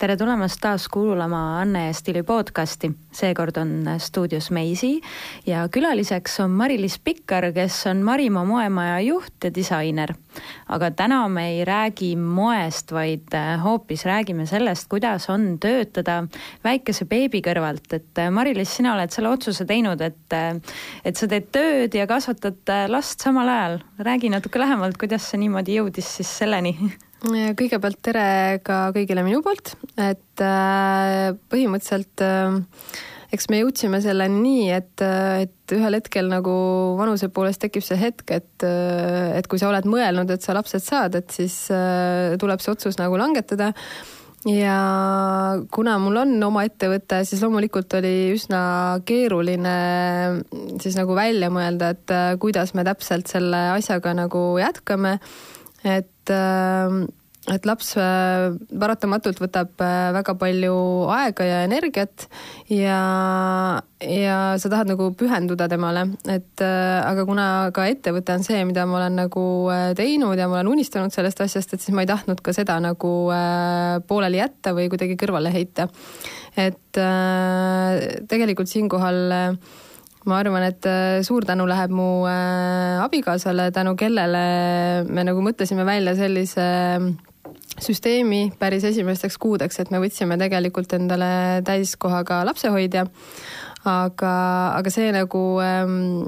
tere tulemast taas kuulama Anne ja Stili podcasti. seekord on stuudios Meisi ja külaliseks on Mari-Liis Pikkar, kes on Marimaa moemaja juht ja disainer. aga täna me ei räägi moest, vaid äh, hoopis räägime sellest, kuidas on töötada väikese beebi kõrvalt, et äh, Mari-Liis, sina oled selle otsuse teinud, et äh, et sa teed tööd ja kasvatad last samal ajal. räägi natuke lähemalt, kuidas see niimoodi jõudis siis selleni kõigepealt tere ka kõigile minu poolt, et äh, põhimõtteliselt äh, eks me jõudsime selleni nii, et, äh, et ühel hetkel nagu vanuse poolest tekib see hetk, et, et kui sa oled mõelnud, et sa lapsed saad, et siis tuleb see otsus nagu langetada. Ja kuna mul on oma ettevõte, siis loomulikult oli üsna keeruline siis nagu välja mõelda, et kuidas me täpselt selle asjaga nagu jätkame. Et äh, et laps äh, paratamatult võtab äh, väga palju aega ja energiat ja, ja sa tahad nagu pühenduda temale, et aga kuna ka ettevõte on see, mida ma olen nagu teinud ja ma olen unistanud sellest asjast, et siis ma ei tahtnud ka seda nagu pooleli jätta või kuidagi kõrvale heita. et tegelikult siinkohal ma arvan, et äh, suur tänu läheb mu äh, abikaasale, tänu kellele me nagu mõtlesime välja sellise mm, süsteemi päris esimesteks kuudeks, et me võtsime tegelikult endale täiskohaga lapsehoidja aga, aga see nagu ähm,,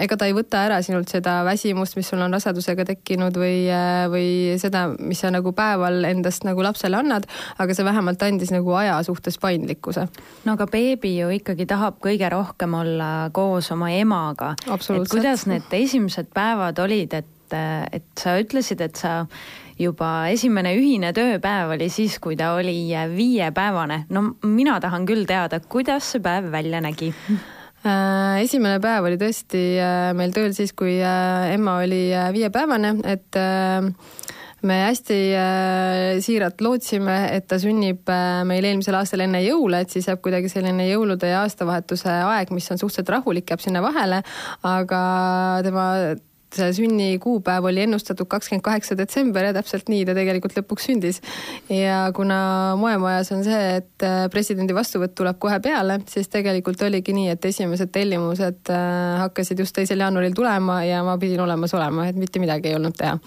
ega ta ei võta ära sinult seda väsimust, mis sul on rasedusega tekkinud või, äh, või seda, mis sa nagu päeval endast nagu lapsele annad, aga see vähemalt andis nagu aja suhtes paindlikkuse. no aga beebi ju ikkagi tahab kõige rohkem olla koos oma emaga. et kuidas need esimesed päevad olid, et, et sa ütlesid, et sa juba esimene ühine tööpäev oli siis, kui ta oli viiepäevane. no mina tahan küll teada, kuidas see päev välja nägi äh, esimene päev oli tõesti äh, meil tööl siis, kui äh, Emma oli viiepäevane, et me hästi siiralt lootsime, et ta sünnib meil eelmisel aastal enne jõule, et siis jääb kuidagi selline jõulude ja aastavahetuse aeg, mis on suhteliselt rahulik, jääb sinna vahele, aga tema see sünnikuupäev oli ennustatud kakskümmend kaheksa detsember ja täpselt nii ta tegelikult lõpuks sündis. ja kuna moemajas on see, et äh, presidendi vastuvõtt tuleb kohe peale, siis tegelikult oligi nii, et esimesed tellimused äh, hakkasid just teisel jaanuaril tulema ja ma pidin olemas olema, et mitte midagi ei olnud teha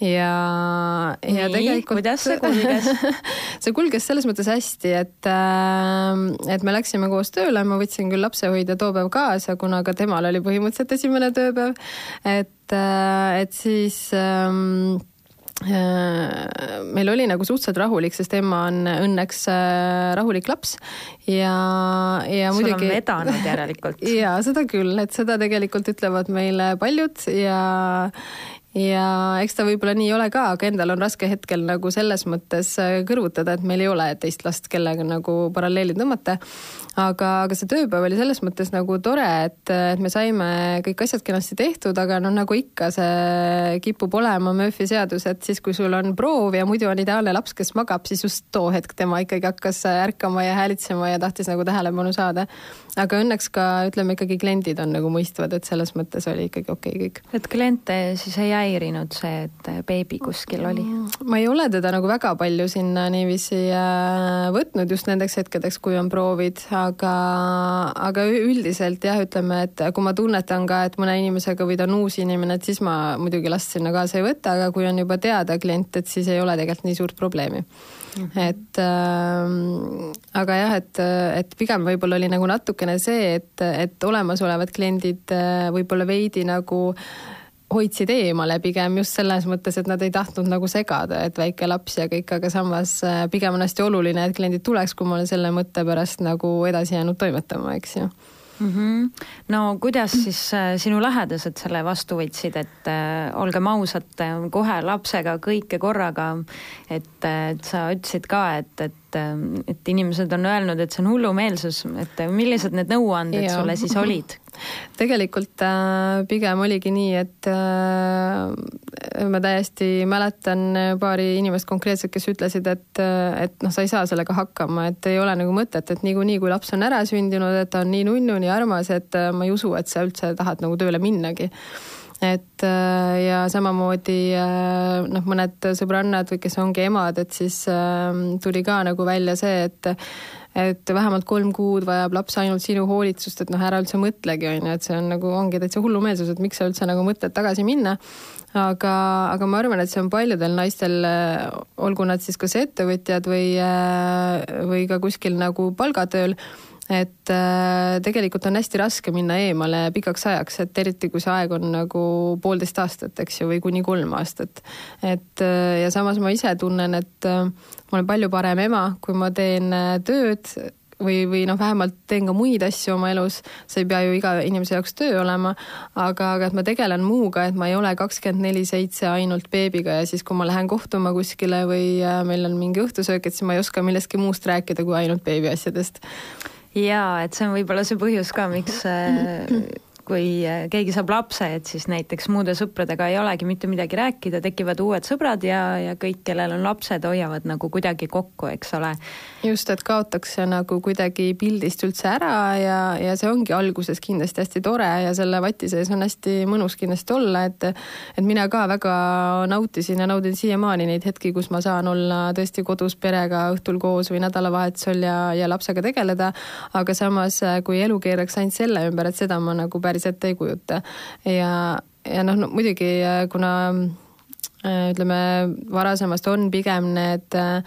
ja, ja Nii, tegelikult. kuidas see kulges see kulges selles mõttes hästi, et, äh, et me läksime koos tööle, ma võtsin küll lapsehoidja too päev kaasa, kuna ka temal oli põhimõtteliselt esimene tööpäev. et, äh, et siis ähm, äh, meil oli nagu suhteliselt rahulik, sest ema on õnneks rahulik laps ja, ja Sul muidugi. on vedanud järelikult. ja seda küll, et seda tegelikult ütlevad meile paljud ja, ja eks ta võib-olla nii ei ole ka, aga endal on raske hetkel nagu selles mõttes äh, kõrvutada, et meil ei ole teist last, kellega nagu paralleeli tõmmata. aga, aga see tööpäev oli selles mõttes nagu tore, et, et me saime kõik asjad kenasti tehtud, aga noh, nagu ikka, see kipub olema Murphy seadus, et siis, kui sul on proov ja muidu on ideaalne laps, kes magab, siis just too hetk tema ikkagi hakkas ärkama ja häälitsema ja tahtis nagu tähelepanu saada. Aga õnneks ka ütleme ikkagi kliendid on nagu mõistvad, et selles mõttes oli ikkagi okei okay kõik. et kliente siis ei häirinud see, et beebi kuskil oli? ma ei ole teda nagu väga palju sinna niiviisi äh, võtnud just nendeks hetkedeks, kui on proovid, aga, aga üldiselt jah, ütleme, et kui ma tunnetan ka, et mõne inimesega või ta on uus inimene, et siis ma muidugi last sinna kaasa ei võta, aga kui on juba teada klient, et siis ei ole tegelikult nii suurt probleemi. Et äh, aga jah, et, et pigem võib-olla oli nagu natukene see, et, et olemasolevad kliendid äh, võib-olla veidi nagu hoidsid eemale pigem just selles mõttes, et nad ei tahtnud nagu segada, et väike laps ja kõik, aga samas äh, pigem on hästi oluline, et kliendid tuleks, kui ma olen selle mõtte pärast nagu edasi jäänud toimetama, eks ju mm. -hmm. no kuidas siis äh, sinu lähedased selle vastu võtsid, et äh, olgem ausad, kohe lapsega kõike korraga, et, et sa ütlesid ka, et, et et inimesed on öelnud, et see on hullumeelsus, et millised need nõuanded sulle siis olid? tegelikult äh, pigem oligi nii, et äh, ma täiesti mäletan paari inimest konkreetselt, kes ütlesid, et, et noh, sa ei saa sellega hakkama, et ei ole nagu mõtet, et niikuinii, kui laps on ära sündinud, et ta on nii nunnu, nii armas, et äh, ma ei usu, et sa üldse tahad nagu tööle minnagi. Et ja samamoodi noh, mõned sõbrannad või kes ongi emad, et siis tuli ka nagu välja see, et et vähemalt kolm kuud vajab laps ainult sinu hoolitsust, et noh, ära üldse mõtlegi, on ju, et see on nagu, ongi täitsa hullumeelsus, et miks sa üldse nagu mõtled tagasi minna. aga, aga ma arvan, et see on paljudel naistel, olgu nad siis kas ettevõtjad või, või ka kuskil nagu palgatööl et äh, tegelikult on hästi raske minna eemale pikaks ajaks, et eriti kui see aeg on nagu poolteist aastat, eks ju, või kuni kolm aastat. et äh, ja samas ma ise tunnen, et äh, ma olen palju parem ema, kui ma teen tööd või, või noh, vähemalt teen ka muid asju oma elus, see ei pea ju iga inimese jaoks töö olema, aga, aga et ma tegelen muuga, et ma ei ole kakskümmend neli seitse ainult beebiga ja siis, kui ma lähen kohtuma kuskile või meil on mingi õhtusöök, et siis ma ei oska millestki muust rääkida kui ainult beebi asjadest jaa, et see on võib-olla see põhjus ka, miks äh, kui äh, keegi saab lapse, et siis näiteks muude sõpradega ei olegi mitte midagi rääkida, tekivad uued sõbrad ja, ja kõik, kellel on lapsed, hoiavad nagu kuidagi kokku, eks ole. just, et kaotakse nagu kuidagi pildist üldse ära ja, ja see ongi alguses kindlasti hästi tore ja selle vati sees on hästi mõnus kindlasti olla, et et mina ka väga nautisin ja naudin siiamaani neid hetki, kus ma saan olla tõesti kodus perega õhtul koos või nädalavahetusel ja, ja lapsega tegeleda, aga samas, kui elu keeraks ainult selle ümber, et seda ma nagu päris päris ette ei kujuta. ja, ja noh no,, muidugi kuna äh, ütleme, varasemast on pigem need äh,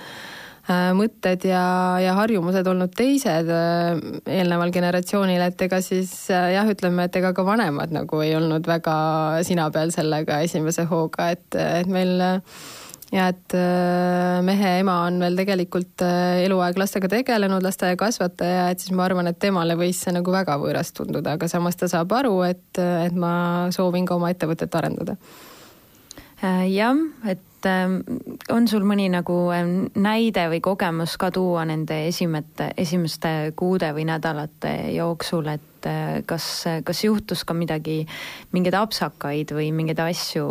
mõtted ja, ja harjumused olnud teised äh, eelneval generatsioonil, et ega siis jah, ütleme, et ega ka vanemad nagu ei olnud väga sina peal sellega esimese hooga, et, et meil ja et äh, mehe ema on veel tegelikult äh, eluaeg lastega tegelenud, lasteaiakasvataja, et siis ma arvan, et temale võis see nagu väga võõras tunduda, aga samas ta saab aru, et, et ma soovin ka oma ettevõtet arendada. Äh, jah, et on sul mõni nagu näide või kogemus ka tuua nende esimete, esimeste kuude või nädalate jooksul, et et äh, kas, kas juhtus ka midagi, mingeid apsakaid või mingeid asju,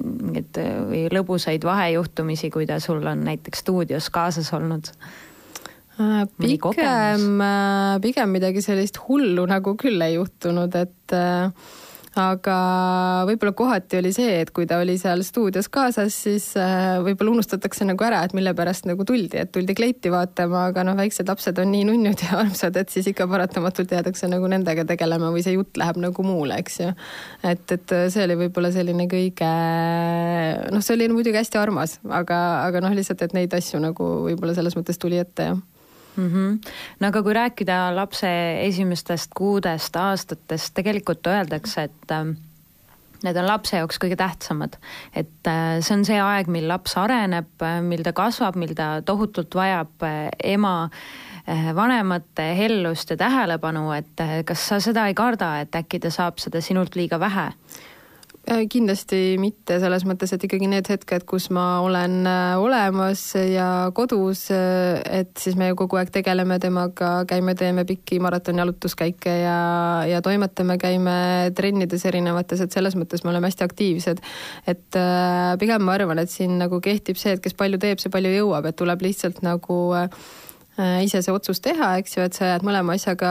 mingeid äh, või lõbusaid vahejuhtumisi, kui ta sul on näiteks stuudios kaasas olnud? Äh, pigem, pigem midagi sellist hullu nagu küll ei juhtunud, et äh, aga võib-olla kohati oli see, et kui ta oli seal stuudios kaasas, siis äh, võib-olla unustatakse nagu ära, et mille pärast nagu tuldi, et tuldi kleiti vaatama, aga noh, väiksed lapsed on nii nunnud ja armsad, et siis ikka paratamatult jäädakse nagu nendega tegelema või see jutt läheb nagu muule, eks ju. et, et see oli võib-olla selline kõige, noh, see oli muidugi hästi armas, aga, aga noh, lihtsalt, et neid asju nagu võib-olla selles mõttes tuli ette, jah mm. -hmm. no aga kui rääkida lapse esimestest kuudest, aastatest, tegelikult öeldakse, et äh, need on lapse jaoks kõige tähtsamad. et äh, see on see aeg, mil laps areneb, äh, mil ta kasvab, mil ta tohutult vajab ema vanemate hellust ja tähelepanu, et kas sa seda ei karda, et äkki ta saab seda sinult liiga vähe? Äh, kindlasti mitte, selles mõttes, et ikkagi need hetked, kus ma olen äh, olemas ja kodus, äh, et siis me ju kogu aeg tegeleme temaga, käime, teeme pikki maratonjalutuskäike ja, ja toimetame, käime trennides erinevates, et selles mõttes me oleme hästi aktiivsed. et pigem ma arvan, et siin nagu kehtib see, et kes palju teeb, see palju jõuab, et tuleb lihtsalt nagu Äh, ise see otsus teha, eks ju, et sa jääd mõlema asjaga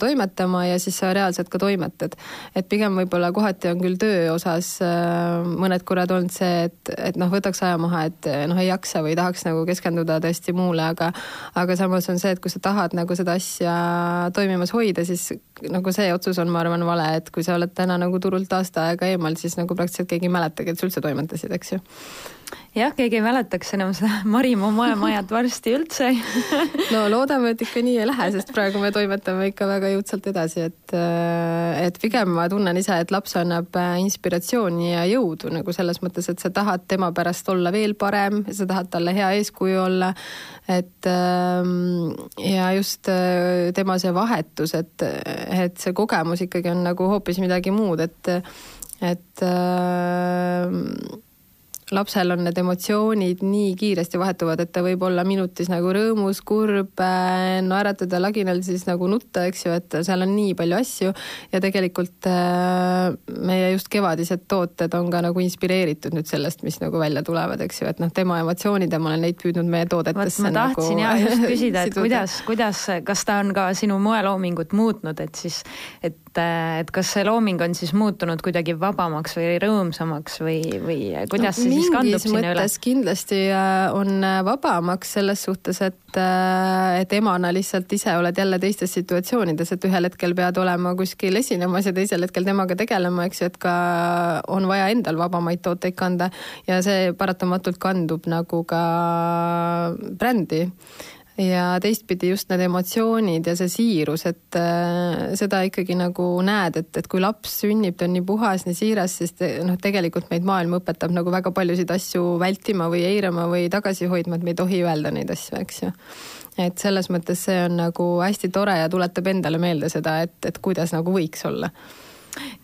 toimetama ja siis sa reaalselt ka toimetad. et pigem võib-olla kohati on küll töö osas äh, mõned korrad olnud see, et, et noh, võtaks aja maha, et noh, ei jaksa või tahaks nagu keskenduda tõesti muule, aga aga samas on see, et kui sa tahad nagu seda asja toimimas hoida, siis nagu see otsus on, ma arvan, vale, et kui sa oled täna nagu turult aasta aega eemal, siis nagu praktiliselt keegi ei mäletagi, et sa üldse toimetasid, eks ju jah, keegi ei mäletaks enam seda Marimaa moemajat varsti üldse. No loodame, et ikka nii ei lähe, sest praegu me toimetame ikka väga jõudsalt edasi, et äh, et pigem ma tunnen ise, et laps annab äh, inspiratsiooni ja jõudu nagu selles mõttes, et sa tahad tema pärast olla veel parem, sa tahad talle hea eeskuju olla, et ähm, ja just äh, tema see vahetus, et, et see kogemus ikkagi on nagu hoopis midagi muud, et et äh, lapsel on need emotsioonid nii kiiresti vahetuvad, et ta võib olla minutis nagu rõõmus, kurb, äh, naeratada, laginal siis nagu nutta, eks ju, et seal on nii palju asju ja tegelikult äh, meie just kevadised tooted on ka nagu inspireeritud nüüd sellest, mis nagu välja tulevad, eks ju, et noh, tema emotsioonid ja ma olen neid püüdnud meie toodetesse. ma tahtsin nagu... ja just küsida, et kuidas, kuidas, kas ta on ka sinu moeloomingut muutnud, et siis, et et, et kas see looming on siis muutunud kuidagi vabamaks või rõõmsamaks või, või kuidas see no, siis kandub sinna üle? kindlasti äh, on vabamaks selles suhtes, et, et emana lihtsalt ise oled jälle teistes situatsioonides, et ühel hetkel pead olema kuskil esinemas ja teisel hetkel temaga tegelema, eks ju, et ka on vaja endal vabamaid tooteid kanda ja see paratamatult kandub nagu ka brändi ja teistpidi just need emotsioonid ja see siirus, et äh, seda ikkagi nagu näed, et, et kui laps sünnib, ta on nii puhas, nii siiras, siis te, noh, tegelikult meid maailm õpetab nagu väga paljusid asju vältima või eirama või tagasi hoidma, et me ei tohi öelda neid asju, eks ju. Et selles mõttes see on nagu hästi tore ja tuletab endale meelde seda, et, et kuidas nagu võiks olla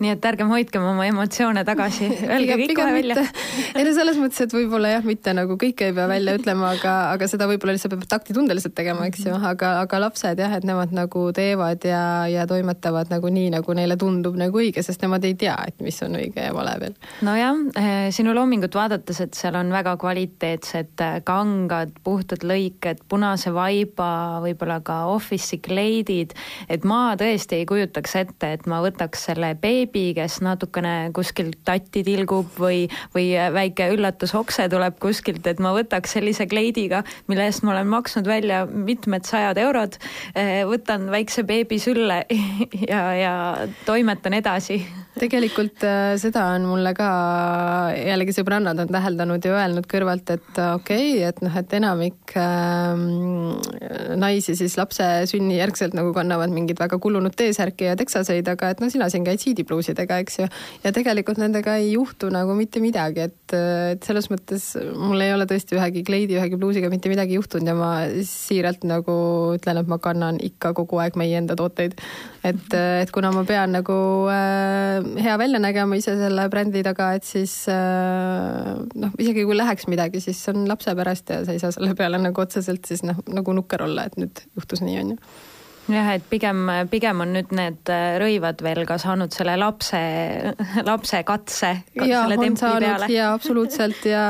nii et ärgem hoidkem oma emotsioone tagasi, öelge kõik kohe välja. ei no selles mõttes, et võib-olla jah, mitte nagu kõike ei pea välja ütlema, aga, aga seda võib-olla lihtsalt peab taktitundeliselt tegema, eks ju, mhm. aga, aga lapsed jah, et nemad nagu teevad ja, ja toimetavad nagu nii, nagu neile tundub nagu õige, sest nemad ei tea, et mis on õige ja vale veel. nojah, eh, sinu loomingut vaadates, et seal on väga kvaliteetsed eh, kangad, puhtad lõiked, punase vaiba, võib-olla ka office'i kleidid, et ma tõesti ei kujutaks ette, et ma võtaks selle beebi, kes natukene kuskilt tatti tilgub või, või väike üllatusokse tuleb kuskilt, et ma võtaks sellise kleidiga, mille eest ma olen maksnud välja mitmed sajad eurod, võtan väikse beebi sülle ja, ja toimetan edasi tegelikult äh, seda on mulle ka jällegi sõbrannad on täheldanud ja öelnud kõrvalt, et äh, okei okay,, et noh, et enamik äh, naisi siis lapse sünnijärgselt nagu kannavad mingit väga kulunud T-särki ja teksaseid, aga et no sina siin käid siidipluusidega, eks ju. ja tegelikult nendega ei juhtu nagu mitte midagi, et, et selles mõttes mul ei ole tõesti ühegi kleidi, ühegi pluusiga mitte midagi juhtunud ja ma siiralt nagu ütlen, et ma kannan ikka kogu aeg meie enda tooteid. et, et kuna ma pean nagu äh, hea välja nägema ise selle brändi taga, et siis äh, noh, isegi kui läheks midagi, siis on lapse pärast ja sa ei saa selle peale nagu otseselt siis noh, nagu nukker olla, et nüüd juhtus nii, on ju jah, et pigem, pigem on nüüd need äh, rõivad veel ka saanud selle lapse, lapse katse. ja, on saanud ja absoluutselt ja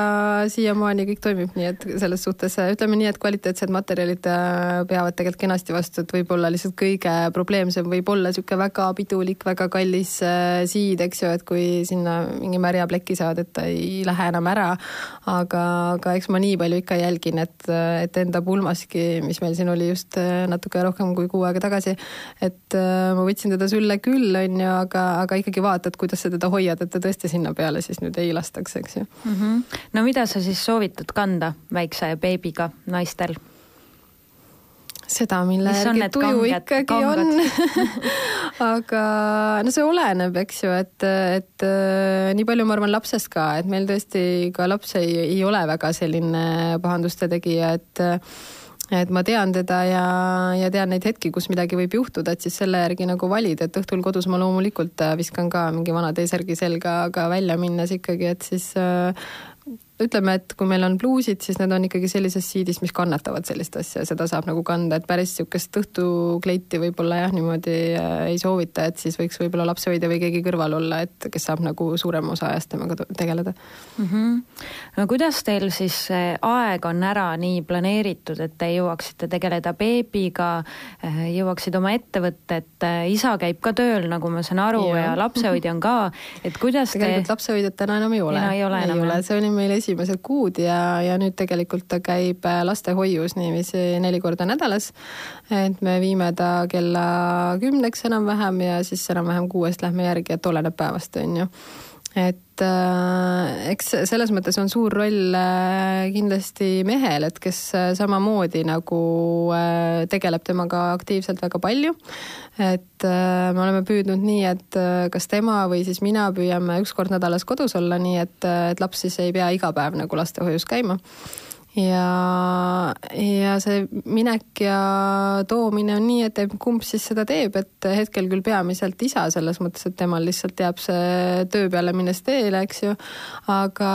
siiamaani kõik toimib, nii et selles suhtes äh, ütleme nii, et kvaliteetsed materjalid äh, peavad tegelikult kenasti vastu, et võib-olla lihtsalt kõige probleemsem võib olla niisugune väga pidulik, väga kallis siid, eks ju, et kui sinna mingi märja pleki saad, et ta ei lähe enam ära. aga, aga eks ma nii palju ikka jälgin, et, et enda pulmaski, mis meil siin oli just natuke rohkem kui kuu aega tagasi. et äh, ma võtsin teda sülle küll, on ju, aga, aga ikkagi vaatad, kuidas sa teda hoiad, et ta tõesti sinna peale siis nüüd ei lastaks, eks ju mm. -hmm. no mida sa siis soovitad kanda väikse beebiga naistel? seda, mille järgi tuju kanged, ikkagi kangad. on aga no see oleneb, eks ju, et, et äh, nii palju ma arvan lapsest ka, et meil tõesti ka laps ei, ei ole väga selline pahanduste tegija, et et ma tean teda ja, ja tean neid hetki, kus midagi võib juhtuda, et siis selle järgi nagu valida, et õhtul kodus ma loomulikult äh, viskan ka mingi vana T-särgi selga, aga välja minnes ikkagi, et siis äh, ütleme, et kui meil on bluusid, siis need on ikkagi sellises siidis, mis kannatavad sellist asja ja seda saab nagu kanda, et päris niisugust õhtukleiti võib-olla jah, niimoodi äh, ei soovita, et siis võiks võib-olla lapsehoidja või keegi kõrval olla, et kes saab nagu suurema osa ajast temaga tegeleda mm. -hmm. no kuidas teil siis aeg on ära nii planeeritud, et te jõuaksite tegeleda beebiga, äh, jõuaksid oma ettevõtet, äh, isa käib ka tööl, nagu ma saan aru, ja, ja lapsehoidja on ka, et kuidas tegelikult te... lapsehoidjat täna enam ei ole. ei ole enam, ei ole, see oli meil esimesed kuud ja, ja nüüd tegelikult ta käib äh, lastehoius niiviisi neli korda nädalas. et me viime ta kella kümneks enam-vähem ja siis enam-vähem kuuest lähme järgi, et oleneb päevast, on ju et äh, eks selles mõttes on suur roll äh, kindlasti mehel, et kes äh, samamoodi nagu äh, tegeleb temaga aktiivselt väga palju. et äh, me oleme püüdnud nii, et äh, kas tema või siis mina püüame üks kord nädalas kodus olla, nii et, et laps siis ei pea iga päev nagu lastehoius käima ja, ja see minek ja toomine on nii, et kumb siis seda teeb, et hetkel küll peamiselt isa, selles mõttes, et temal lihtsalt jääb see töö peale minnes teele, eks ju. aga,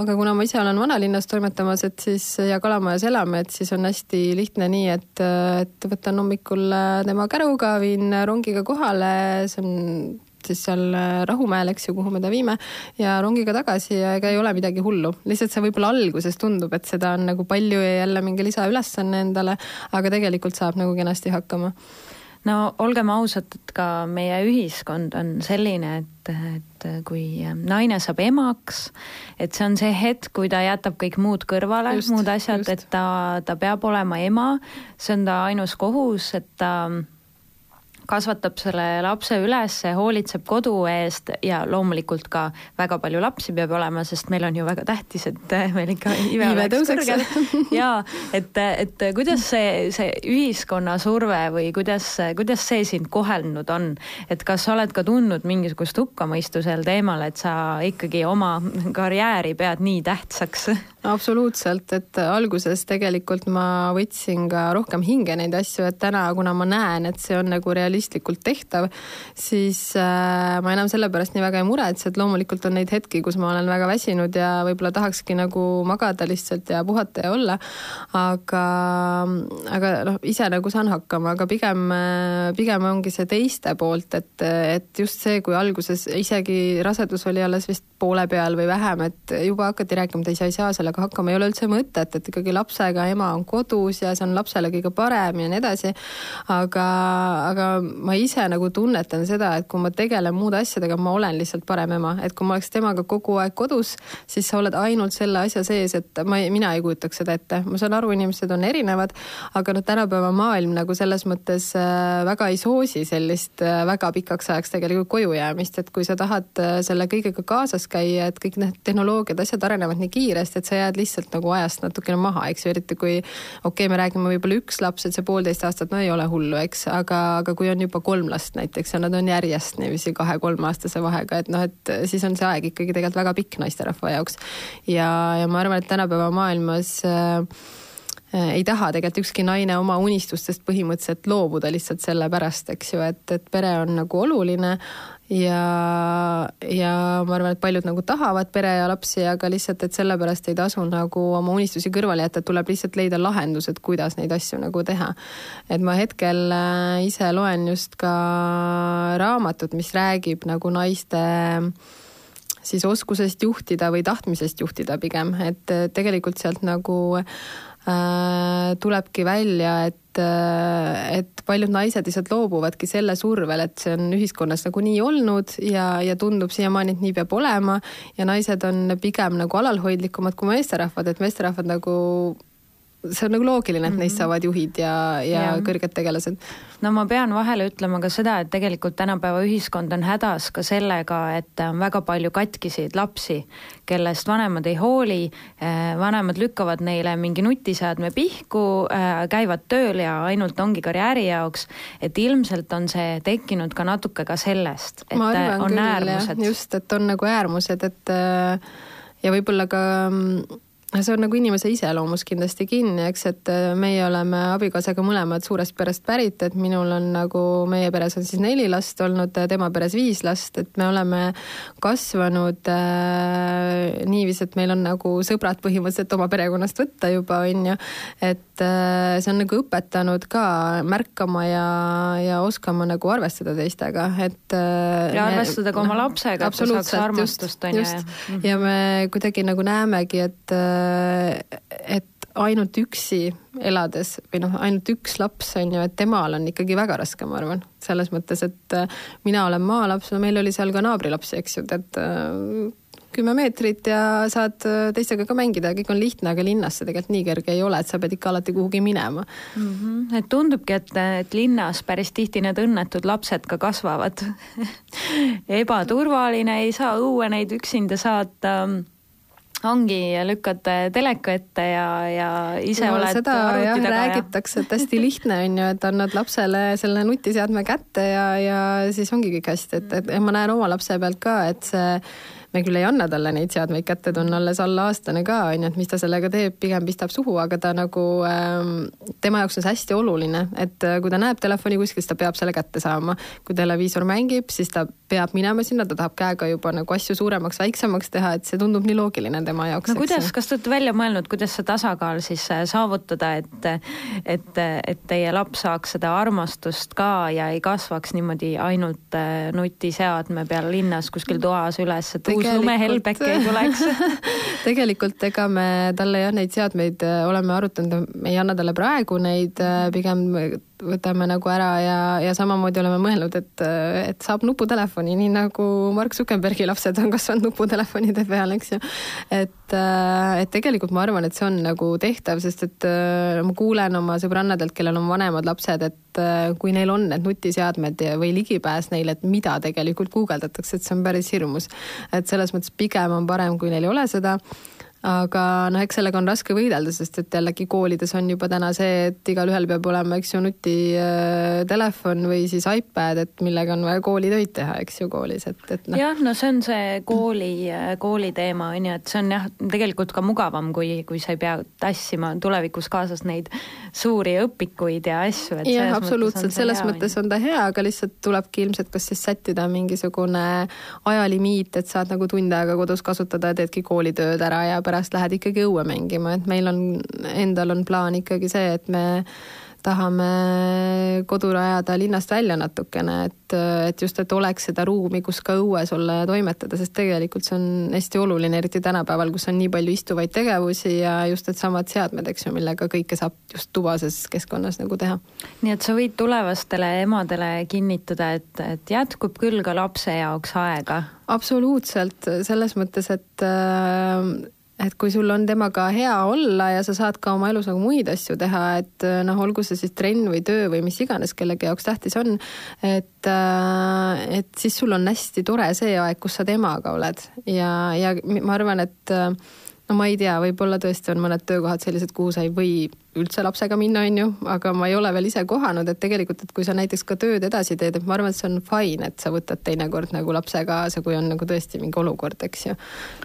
aga kuna ma ise olen vanalinnas toimetamas, et siis ja Kalamajas elame, et siis on hästi lihtne nii, et, et võtan hommikul tema käruga, viin rongiga kohale, see on siis seal äh, Rahumäel, eks ju, kuhu me ta viime ja rongiga tagasi ja ega ei ole midagi hullu. lihtsalt see võib-olla alguses tundub, et seda on nagu palju ja jälle mingi lisaülesanne endale, aga tegelikult saab nagu kenasti hakkama. No olgem ausad, et ka meie ühiskond on selline, et, et kui naine saab emaks, et see on see hetk, kui ta jätab kõik muud kõrvale, muud asjad, et ta, ta peab olema ema, see on ta ainus kohus, et ta kasvatab selle lapse üles, hoolitseb kodu eest ja loomulikult ka väga palju lapsi peab olema, sest meil on ju väga tähtis, et meil ikka ive oleks kõrgel. ja et, et kuidas see, see ühiskonna surve või kuidas, kuidas see sind kohelnud on, et kas sa oled ka tundnud mingisugust hukkamõistu sel teemal, et sa ikkagi oma karjääri pead nii tähtsaks? absoluutselt, et alguses tegelikult ma võtsin ka rohkem hinge neid asju, et täna, kuna ma näen, et see on nagu realistlikult tehtav, siis äh, ma enam selle pärast nii väga ei muretse, et loomulikult on neid hetki, kus ma olen väga väsinud ja võib-olla tahakski nagu magada lihtsalt ja puhata ja olla. aga, aga noh, ise nagu saan hakkama, aga pigem, pigem ongi see teiste poolt, et, et just see, kui alguses isegi rasedus oli alles vist poole peal või vähem, et juba hakati rääkima, et ei, sa ei saa selle sellega hakkama, ei ole üldse mõtet, et ikkagi lapsega ema on kodus ja see on lapsele kõige parem ja nii edasi. aga, aga ma ise nagu tunnetan seda, et kui ma tegelen muude asjadega, ma olen lihtsalt parem ema, et kui ma oleks temaga kogu aeg kodus, siis sa oled ainult selle asja sees, et ma, mina ei kujutaks seda ette, ma saan aru, inimesed on erinevad, aga noh, tänapäeva maailm nagu selles mõttes äh, väga ei soosi sellist äh, väga pikaks ajaks tegelikult koju jäämist, et kui sa tahad äh, selle kõigega kaasas käia, et kõik need tehnoloogiad, asjad arenevad nii kiiresti, et sa jääd lihtsalt nagu ajast natukene maha, eks ju, eriti kui okei okay,, me räägime võib-olla üks laps, et see poolteist aastat, no ei ole hullu, eks, aga, aga kui on juba kolm last näiteks ja nad on järjest niiviisi kahe-kolmeaastase vahega, et noh, et siis on see aeg ikkagi tegelikult väga pikk naisterahva jaoks. ja, ja ma arvan, et tänapäeva maailmas äh, ei taha tegelikult ükski naine oma unistustest põhimõtteliselt loobuda lihtsalt sellepärast, eks ju, et, et pere on nagu oluline ja, ja ma arvan, et paljud nagu tahavad pere ja lapsi, aga lihtsalt, et sellepärast ei tasu nagu oma unistusi kõrvale jätta, tuleb lihtsalt leida lahendused, kuidas neid asju nagu teha. et ma hetkel äh, ise loen just ka raamatut, mis räägib nagu naiste siis oskusest juhtida või tahtmisest juhtida pigem, et tegelikult sealt nagu äh, tulebki välja, et et, et paljud naised lihtsalt loobuvadki selle survel, et see on ühiskonnas nagu nii olnud ja, ja tundub siiamaani, et nii peab olema ja naised on pigem nagu alalhoidlikumad kui meesterahvad, et meesterahvad nagu see on nagu loogiline, et neist mhm. saavad juhid ja, ja, ja kõrged tegelased. no ma pean vahele ütlema ka seda, et tegelikult tänapäeva ühiskond on hädas ka sellega, et on väga palju katkiseid lapsi, kellest vanemad ei hooli, eh, vanemad lükkavad neile mingi nutiseadme pihku, eh, käivad tööl ja ainult ongi karjääri jaoks, et ilmselt on see tekkinud ka natuke ka sellest, et ma arvan on küll, äärmused. just, et on nagu äärmused, et ja võib-olla ka mm, see on nagu inimese iseloomus kindlasti kinni, eks, et äh, meie oleme abikaasaga mõlemad suurest perest pärit, et minul on nagu, meie peres on siis neli last olnud, tema peres viis last, et me oleme kasvanud äh, niiviisi, et meil on nagu sõbrad põhimõtteliselt oma perekonnast võtta juba, on ju. et äh, see on nagu õpetanud ka märkama ja, ja oskama nagu arvestada teistega, et äh,. ja arvestada ka oma lapsega, et ta saaks armastust, on ju. ja me kuidagi nagu näemegi, et Äh, et ainult üksi elades või noh, ainult üks laps on ju, et temal on ikkagi väga raske, ma arvan, selles mõttes, et äh, mina olen maalaps, no meil oli seal ka naabrilaps, eks ju, et äh, kümme meetrit ja saad teistega ka mängida ja kõik on lihtne, aga linnas see tegelikult nii kerge ei ole, et sa pead ikka alati kuhugi minema mm. -hmm. et tundubki, et, et linnas päris tihti need õnnetud lapsed ka kasvavad ebaturvaline, ei saa õue neid üksinda saata ongi, lükkad teleka ette ja, ja ise no, oled seda jah, räägitakse, et hästi lihtne on ju, et annad lapsele selle nutiseadme kätte ja, ja siis ongi kõik hästi, et, et ma näen oma lapse pealt ka, et see me küll ei anna talle neid seadmeid kätte, ta on alles alla aastane ka, on ju, et mis ta sellega teeb, pigem pistab suhu, aga ta nagu ähm,, tema jaoks on see hästi oluline, et äh, kui ta näeb telefoni kuskil, siis ta peab selle kätte saama. kui televiisor mängib, siis ta peab minema sinna, ta tahab käega juba nagu asju suuremaks, väiksemaks teha, et see tundub nii loogiline tema jaoks. no kuidas, kas te olete välja mõelnud, kuidas see tasakaal siis äh, saavutada, et, et, et teie laps saaks seda armastust ka ja ei kasvaks niimoodi ainult äh, nutiseadme peal linnas kuskil toas üles, et uus lumehelbek ei tuleks. Tegelikult ega me talle jah, neid seadmeid äh, oleme arutanud, me ei anna talle praegu neid, äh, pigem võtame nagu ära ja, ja samamoodi oleme mõelnud, et, et saab nuputelefoni, nii nagu Mark Zuckerbergi lapsed on kasvanud nuputelefonide peal, eks ju. et, et tegelikult ma arvan, et see on nagu tehtav, sest et ma kuulen oma sõbrannadelt, kellel on vanemad lapsed, et kui neil on need nutiseadmed või ligipääs neile, et mida tegelikult guugeldatakse, et see on päris hirmus. et selles mõttes pigem on parem, kui neil ei ole seda aga noh, eks sellega on raske võidelda, sest et jällegi koolides on juba täna see, et igalühel peab olema, eks ju, nutitelefon või siis iPad, et millega on vaja koolitöid teha, eks ju, koolis, et, et noh. jah, no see on see kooli, kooli teema on ju, et see on jah, tegelikult ka mugavam, kui, kui sa ei pea tassima tulevikus kaasas neid suuri õpikuid ja asju. jah, absoluutselt, selles hea, mõttes on ta hea, aga lihtsalt tulebki ilmselt kas siis sättida mingisugune ajalimiit, et saad nagu tund aega kodus kasutada ja teedki koolitööd ära ja pärast lähed ikkagi õue mängima, et meil on, endal on plaan ikkagi see, et me tahame kodu rajada linnast välja natukene, et, et just, et oleks seda ruumi, kus ka õues olla ja toimetada, sest tegelikult see on hästi oluline, eriti tänapäeval, kus on nii palju istuvaid tegevusi ja just needsamad seadmed, eks ju, millega kõike saab just tubases keskkonnas nagu teha. nii et sa võid tulevastele emadele kinnitada, et, et jätkub küll ka lapse jaoks aega? absoluutselt, selles mõttes, et äh, et kui sul on temaga hea olla ja sa saad ka oma elus nagu muid asju teha, et äh, noh, olgu see siis trenn või töö või mis iganes kellegi jaoks tähtis on, et, äh, et siis sul on hästi tore see aeg, kus sa temaga oled. Ja, ja ma arvan, et äh, no ma ei tea, võib-olla tõesti on mõned töökohad sellised, kuhu sa ei või üldse lapsega minna, on ju, aga ma ei ole veel ise kohanud, et tegelikult, et kui sa näiteks ka tööd edasi teed, et ma arvan, et see on fine, et sa võtad teinekord nagu lapse kaasa, kui on nagu tõesti mingi olukord, eks ju,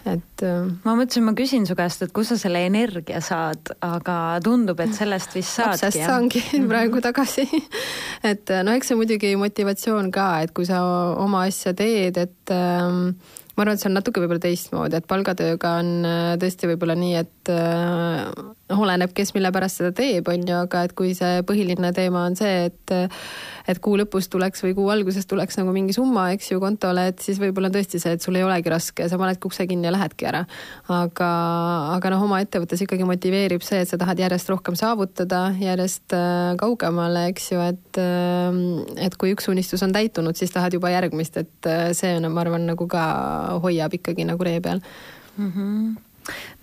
et. Äh, ma mõtlesin, ma küsin su käest, et kust sa selle energia saad, aga tundub, et sellest vist saadki. lapsest saangi praegu tagasi et no eks see muidugi motivatsioon ka, et kui sa oma asja teed, et ähm, ma arvan, et see on natuke võib-olla teistmoodi, et palgatööga on äh, tõesti võib-olla nii, et äh, noh, oleneb, kes mille pärast seda teeb, on ju, aga et kui see põhiline teema on see, et et kuu lõpus tuleks või kuu alguses tuleks nagu mingi summa, eks ju, kontole, et siis võib-olla tõesti see, et sul ei olegi raske, sa panedki ukse kinni ja lähedki ära. aga, aga noh, oma ettevõttes ikkagi motiveerib see, et sa tahad järjest rohkem saavutada, järjest äh, kaugemale, eks ju, et et kui üks unistus on täitunud, siis tahad juba järgmist, et see on, ma arvan, nagu ka hoiab ikkagi nagu ree peal mm. -hmm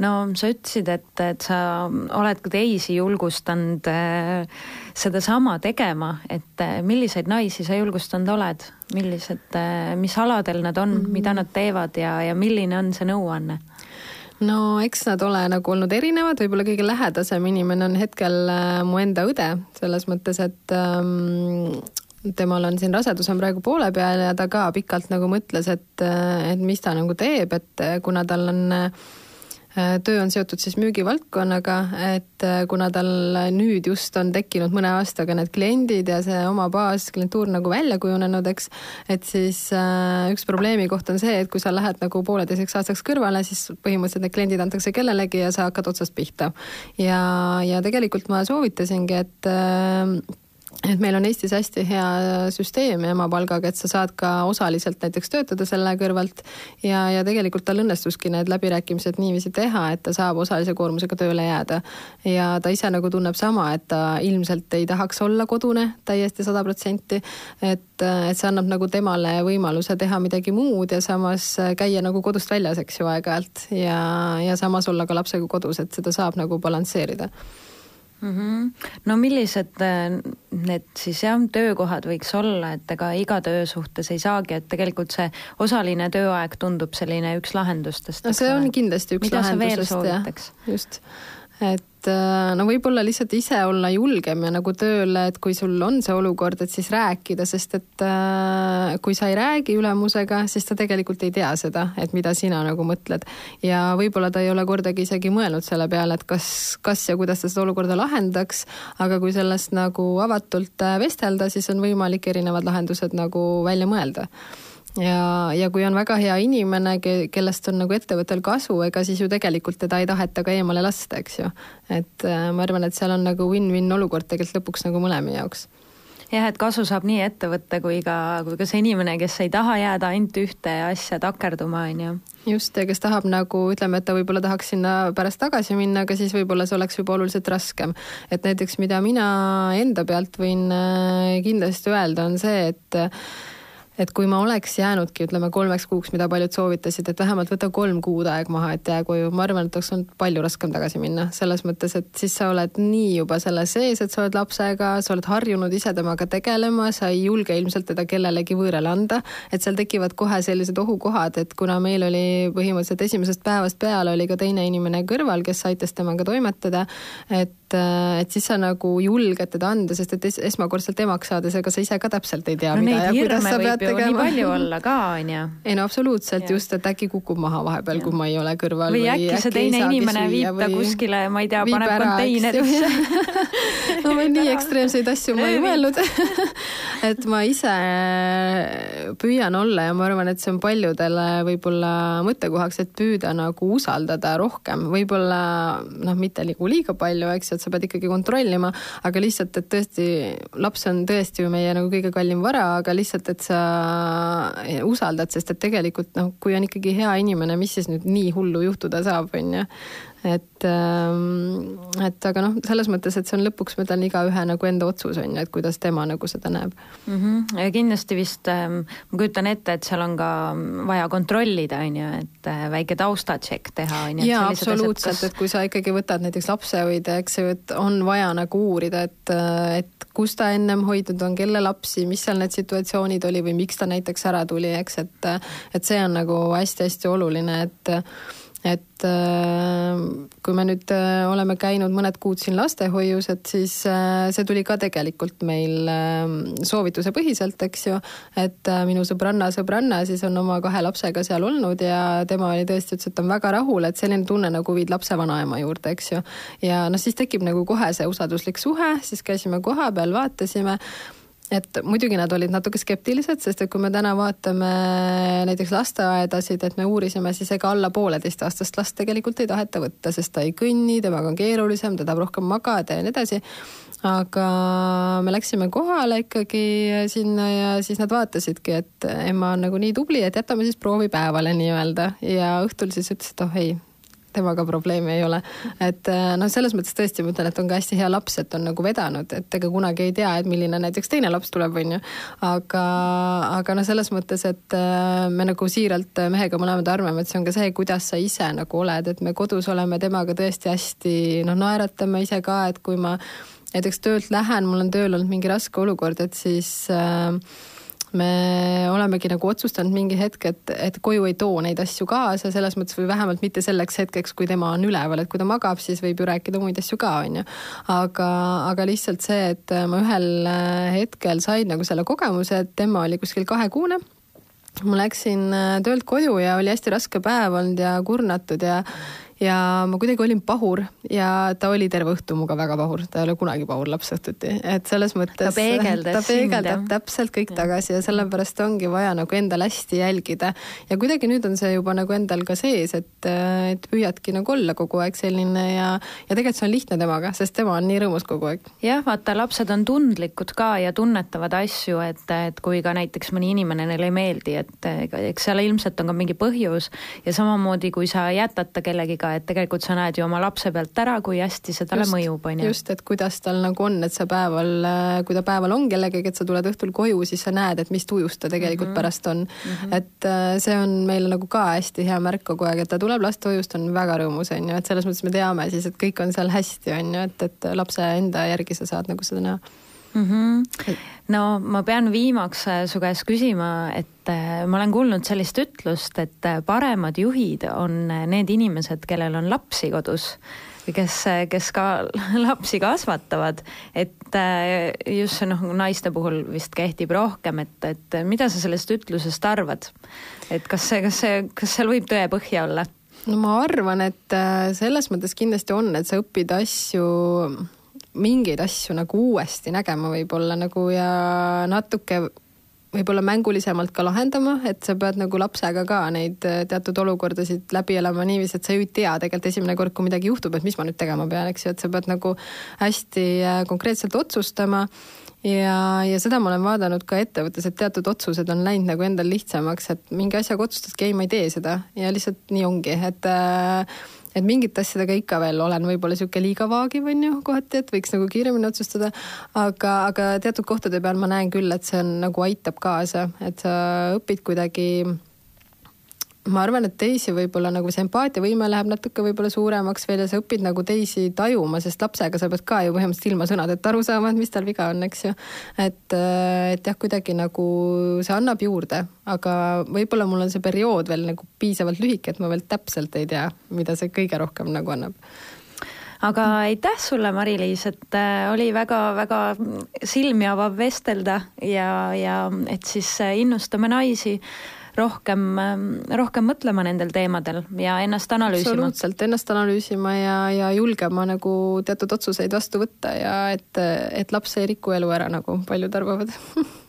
no sa ütlesid, et, et sa oled ka teisi julgustanud äh, sedasama tegema, et äh, milliseid naisi sa julgustanud oled, millised äh,, mis aladel nad on mm, -hmm. mida nad teevad ja, ja milline on see nõuanne? no eks nad ole nagu olnud erinevad, võib-olla kõige lähedasem inimene on hetkel äh, mu enda õde, selles mõttes, et ähm, temal on siin rasedus on praegu poole peal ja ta ka pikalt nagu mõtles, et, et mis ta nagu teeb, et kuna tal on töö on seotud siis müügivaldkonnaga, et kuna tal nüüd just on tekkinud mõne aastaga need kliendid ja see oma baasklientuur nagu välja kujunenud, eks, et siis äh, üks probleemi koht on see, et kui sa lähed nagu pooleteiseks aastaks kõrvale, siis põhimõtteliselt need kliendid antakse kellelegi ja sa hakkad otsast pihta. ja, ja tegelikult ma soovitasingi, et äh, et meil on Eestis hästi hea süsteem emapalgaga, et sa saad ka osaliselt näiteks töötada selle kõrvalt. Ja, ja tegelikult tal õnnestuski need läbirääkimised niiviisi teha, et ta saab osalise koormusega tööle jääda. ja ta ise nagu tunneb sama, et ta ilmselt ei tahaks olla kodune täiesti sada protsenti, et, et see annab nagu temale võimaluse teha midagi muud ja samas käia nagu kodust väljas, eks ju, aeg-ajalt. Ja, ja samas olla ka lapsega kodus, et seda saab nagu balansseerida mm. -hmm. no millised äh, need siis jah, töökohad võiks olla, et ega iga töö suhtes ei saagi, et tegelikult see osaline tööaeg tundub selline üks lahendustest. no see on kindlasti üks Mida lahendusest jah, just, et äh, no võib-olla lihtsalt ise olla julgem ja nagu tööle, et kui sul on see olukord, et siis rääkida, sest et äh, kui sa ei räägi ülemusega, siis ta tegelikult ei tea seda, et mida sina nagu mõtled. ja võib-olla ta ei ole kordagi isegi mõelnud selle peale, et kas, kas ja kuidas ta seda olukorda lahendaks, aga kui sellest nagu avatult äh, vestelda, siis on võimalik erinevad lahendused nagu välja mõelda ja, ja kui on väga hea inimene, kellest on nagu ettevõttel kasu, ega siis ju tegelikult teda ei taheta ka eemale lasta, eks ju. et äh, ma arvan, et seal on nagu win-win olukord tegelikult lõpuks nagu mõlema jaoks jah, et kasu saab nii ettevõte kui ka, kui ka see inimene, kes ei taha jääda ainult ühte asja takerduma, on ju just, ja kes tahab nagu ütleme, et ta võib-olla tahaks sinna pärast tagasi minna, aga siis võib-olla see oleks juba oluliselt raskem. et näiteks, mida mina enda pealt võin äh, kindlasti öelda, on see, et et kui ma oleks jäänudki, ütleme kolmeks kuuks, mida paljud soovitasid, et vähemalt võta kolm kuud aeg maha, et jää koju, ma arvan, et oleks olnud palju raskem tagasi minna, selles mõttes, et siis sa oled nii juba selle sees, et sa oled lapsega, sa oled harjunud ise temaga tegelema, sa ei julge ilmselt teda kellelegi võõrale anda, et seal tekivad kohe sellised ohukohad, et kuna meil oli põhimõtteliselt esimesest päevast peale oli ka teine inimene kõrval, kes aitas temaga toimetada, et et siis sa nagu julged teda anda, sest et es esmakordselt emaks saades, ega sa ise ka täpselt ei tea no,, mida ja kuidas sa pead tegema. nii palju olla ka, on ju. ei no absoluutselt just, et äkki kukub maha vahepeal, kui ma ei ole kõrval. või äkki see teine inimene viib ta kuskile, ma ei tea, paneb konteinerisse no ma nii ekstreemseid asju ma ei mõelnud. Et ma ise püüan olla ja ma arvan, et see on paljudele võib-olla mõttekohaks, et püüda nagu usaldada rohkem, võib-olla noh, mitte nagu liiga palju, eks ju, et sa pead ikkagi kontrollima, aga lihtsalt, et tõesti, laps on tõesti ju meie nagu kõige kallim vara, aga lihtsalt, et sa usaldad, sest et tegelikult noh, kui on ikkagi hea inimene, mis siis nüüd nii hullu juhtuda saab, on ju et, ähm, et aga noh, selles mõttes, et see on lõpuks, ma ütlen, igaühe nagu enda otsus on ju, et kuidas tema nagu seda näeb mm. -hmm. ja kindlasti vist ähm, ma kujutan ette, et seal on ka vaja kontrollida, on ju, et äh, väike taustatšekk teha, on ju. jaa, absoluutselt kas..., et kui sa ikkagi võtad näiteks lapsehoidja, eks ju, et on vaja nagu uurida, et, et kus ta ennem hoidnud on, kelle lapsi, mis seal need situatsioonid oli või miks ta näiteks ära tuli, eks, et et see on nagu hästi-hästi oluline, et et äh, kui me nüüd äh, oleme käinud mõned kuud siin lastehoius, et siis äh, see tuli ka tegelikult meil soovituse põhiselt, eks ju, et minu sõbranna sõbranna siis on oma kahe lapsega seal olnud ja tema oli tõesti, ütles, et on väga rahul, et selline tunne nagu viid lapse vanaema juurde, eks ju. ja noh, siis tekib nagu kohe see usalduslik suhe, siis käisime kohapeal, vaatasime et muidugi nad olid natuke skeptilised, sest et kui me täna vaatame näiteks lasteaedasid, et me uurisime, siis ega alla pooleteistaastast last tegelikult ei taheta võtta, sest ta ei kõnni, temaga on keerulisem, ta tahab rohkem magada ja nii edasi. aga me läksime kohale ikkagi sinna ja siis nad vaatasidki, et ema on nagu nii tubli, et jätame siis proovipäevale nii-öelda ja õhtul siis ütles, et oh ei temaga probleemi ei ole. et äh, noh, selles mõttes tõesti ma ütlen, et on ka hästi hea laps, et on nagu vedanud, et ega kunagi ei tea, et milline näiteks teine laps tuleb, on ju. aga, aga noh, selles mõttes, et äh, me nagu siiralt mehega mõlemad arvame, et see on ka see, kuidas sa ise nagu oled, et me kodus oleme temaga tõesti hästi noh, naeratame ise ka, et kui ma näiteks töölt lähen, mul on tööl olnud mingi raske olukord, et siis äh, me olemegi nagu otsustanud mingi hetk, et, et koju ei too neid asju kaasa, selles mõttes või vähemalt mitte selleks hetkeks, kui tema on üleval, et kui ta magab, siis võib ju rääkida muid asju ka, on ju. aga, aga lihtsalt see, et ma ühel hetkel sain nagu selle kogemuse, et tema oli kuskil kahekuune ma läksin töölt koju ja oli hästi raske päev olnud ja kurnatud ja ja ma kuidagi olin pahur ja ta oli terve õhtu minuga väga pahur, ta ei ole kunagi pahur laps õhtuti, et selles mõttes. ta peegeldas ta peegeldab täpselt kõik ja. tagasi ja sellepärast ongi vaja nagu endal hästi jälgida. ja kuidagi nüüd on see juba nagu endal ka sees, et, et püüadki nagu olla kogu aeg selline ja, ja tegelikult see on lihtne temaga, sest tema on nii rõõmus kogu aeg. jah, vaata, lapsed on tundlikud ka ja tunnetavad asju, et, et kui ka näiteks mõni inimene neile ei meeldi, et eks seal ilmselt on ka mingi põhjus ja samamoodi, kui sa jätad ta kellegiga et tegelikult sa näed ju oma lapse pealt ära, kui hästi see talle just, mõjub, on ju. just, et kuidas tal nagu on, et sa päeval, kui ta päeval on kellegagi, et sa tuled õhtul koju, siis sa näed, et mis tujus ta tegelikult mm -hmm. pärast on mm. -hmm. et äh, see on meil nagu ka hästi hea märk kogu aeg, et ta tuleb lastehoiust, on väga rõõmus, on ju, et selles mõttes me teame siis, et kõik on seal hästi, on ju, et, et lapse enda järgi sa saad nagu seda näha mm. -hmm. no ma pean viimaks äh, su käest küsima, et äh, ma olen kuulnud sellist ütlust, et äh, paremad juhid on need inimesed, kellel on lapsi kodus või kes, kes ka lapsi kasvatavad, et just see noh, naiste puhul vist kehtib rohkem, et, et mida sa sellest ütlusest arvad? et kas see, kas see, kas seal võib tõepõhja olla? no ma arvan, et selles mõttes kindlasti on, et sa õpid asju mingeid asju nagu uuesti nägema võib-olla nagu ja natuke võib-olla mängulisemalt ka lahendama, et sa pead nagu lapsega ka neid äh, teatud olukordasid läbi elama niiviisi, et sa ju ei tea tegelikult esimene kord, kui midagi juhtub, et mis ma nüüd tegema pean, eks ju, et sa pead nagu hästi äh, konkreetselt otsustama. Ja, ja seda ma olen vaadanud ka ettevõttes, et teatud otsused on läinud nagu endal lihtsamaks, et mingi asjaga otsustadki, ei, ma ei tee seda. Ja lihtsalt nii ongi, et äh, et mingite asjadega ikka veel olen võib-olla niisugune liiga vaagiv, on ju, kohati, et võiks nagu kiiremini otsustada, aga, aga teatud kohtade peal ma näen küll, et see on nagu aitab kaasa, et sa õpid kuidagi ma arvan, et teisi võib-olla nagu see empaatiavõime läheb natuke võib-olla suuremaks veel ja sa õpid nagu teisi tajuma, sest lapsega sa pead ka ju põhimõtteliselt ilma sõnadeta aru saama, et mis tal viga on, eks ju. et, et jah, kuidagi nagu see annab juurde, aga võib-olla mul on see periood veel nagu piisavalt lühike, et ma veel täpselt ei tea, mida see kõige rohkem nagu annab aga aitäh sulle, Mari-Liis, et äh, oli väga-väga silmi avav vestelda ja, ja et siis äh, innustame naisi rohkem, ähm, rohkem mõtlema nendel teemadel ja ennast analüüsima. absoluutselt, ennast analüüsima ja, ja julgema nagu teatud otsuseid vastu võtta ja et, et laps ei riku elu ära, nagu paljud arvavad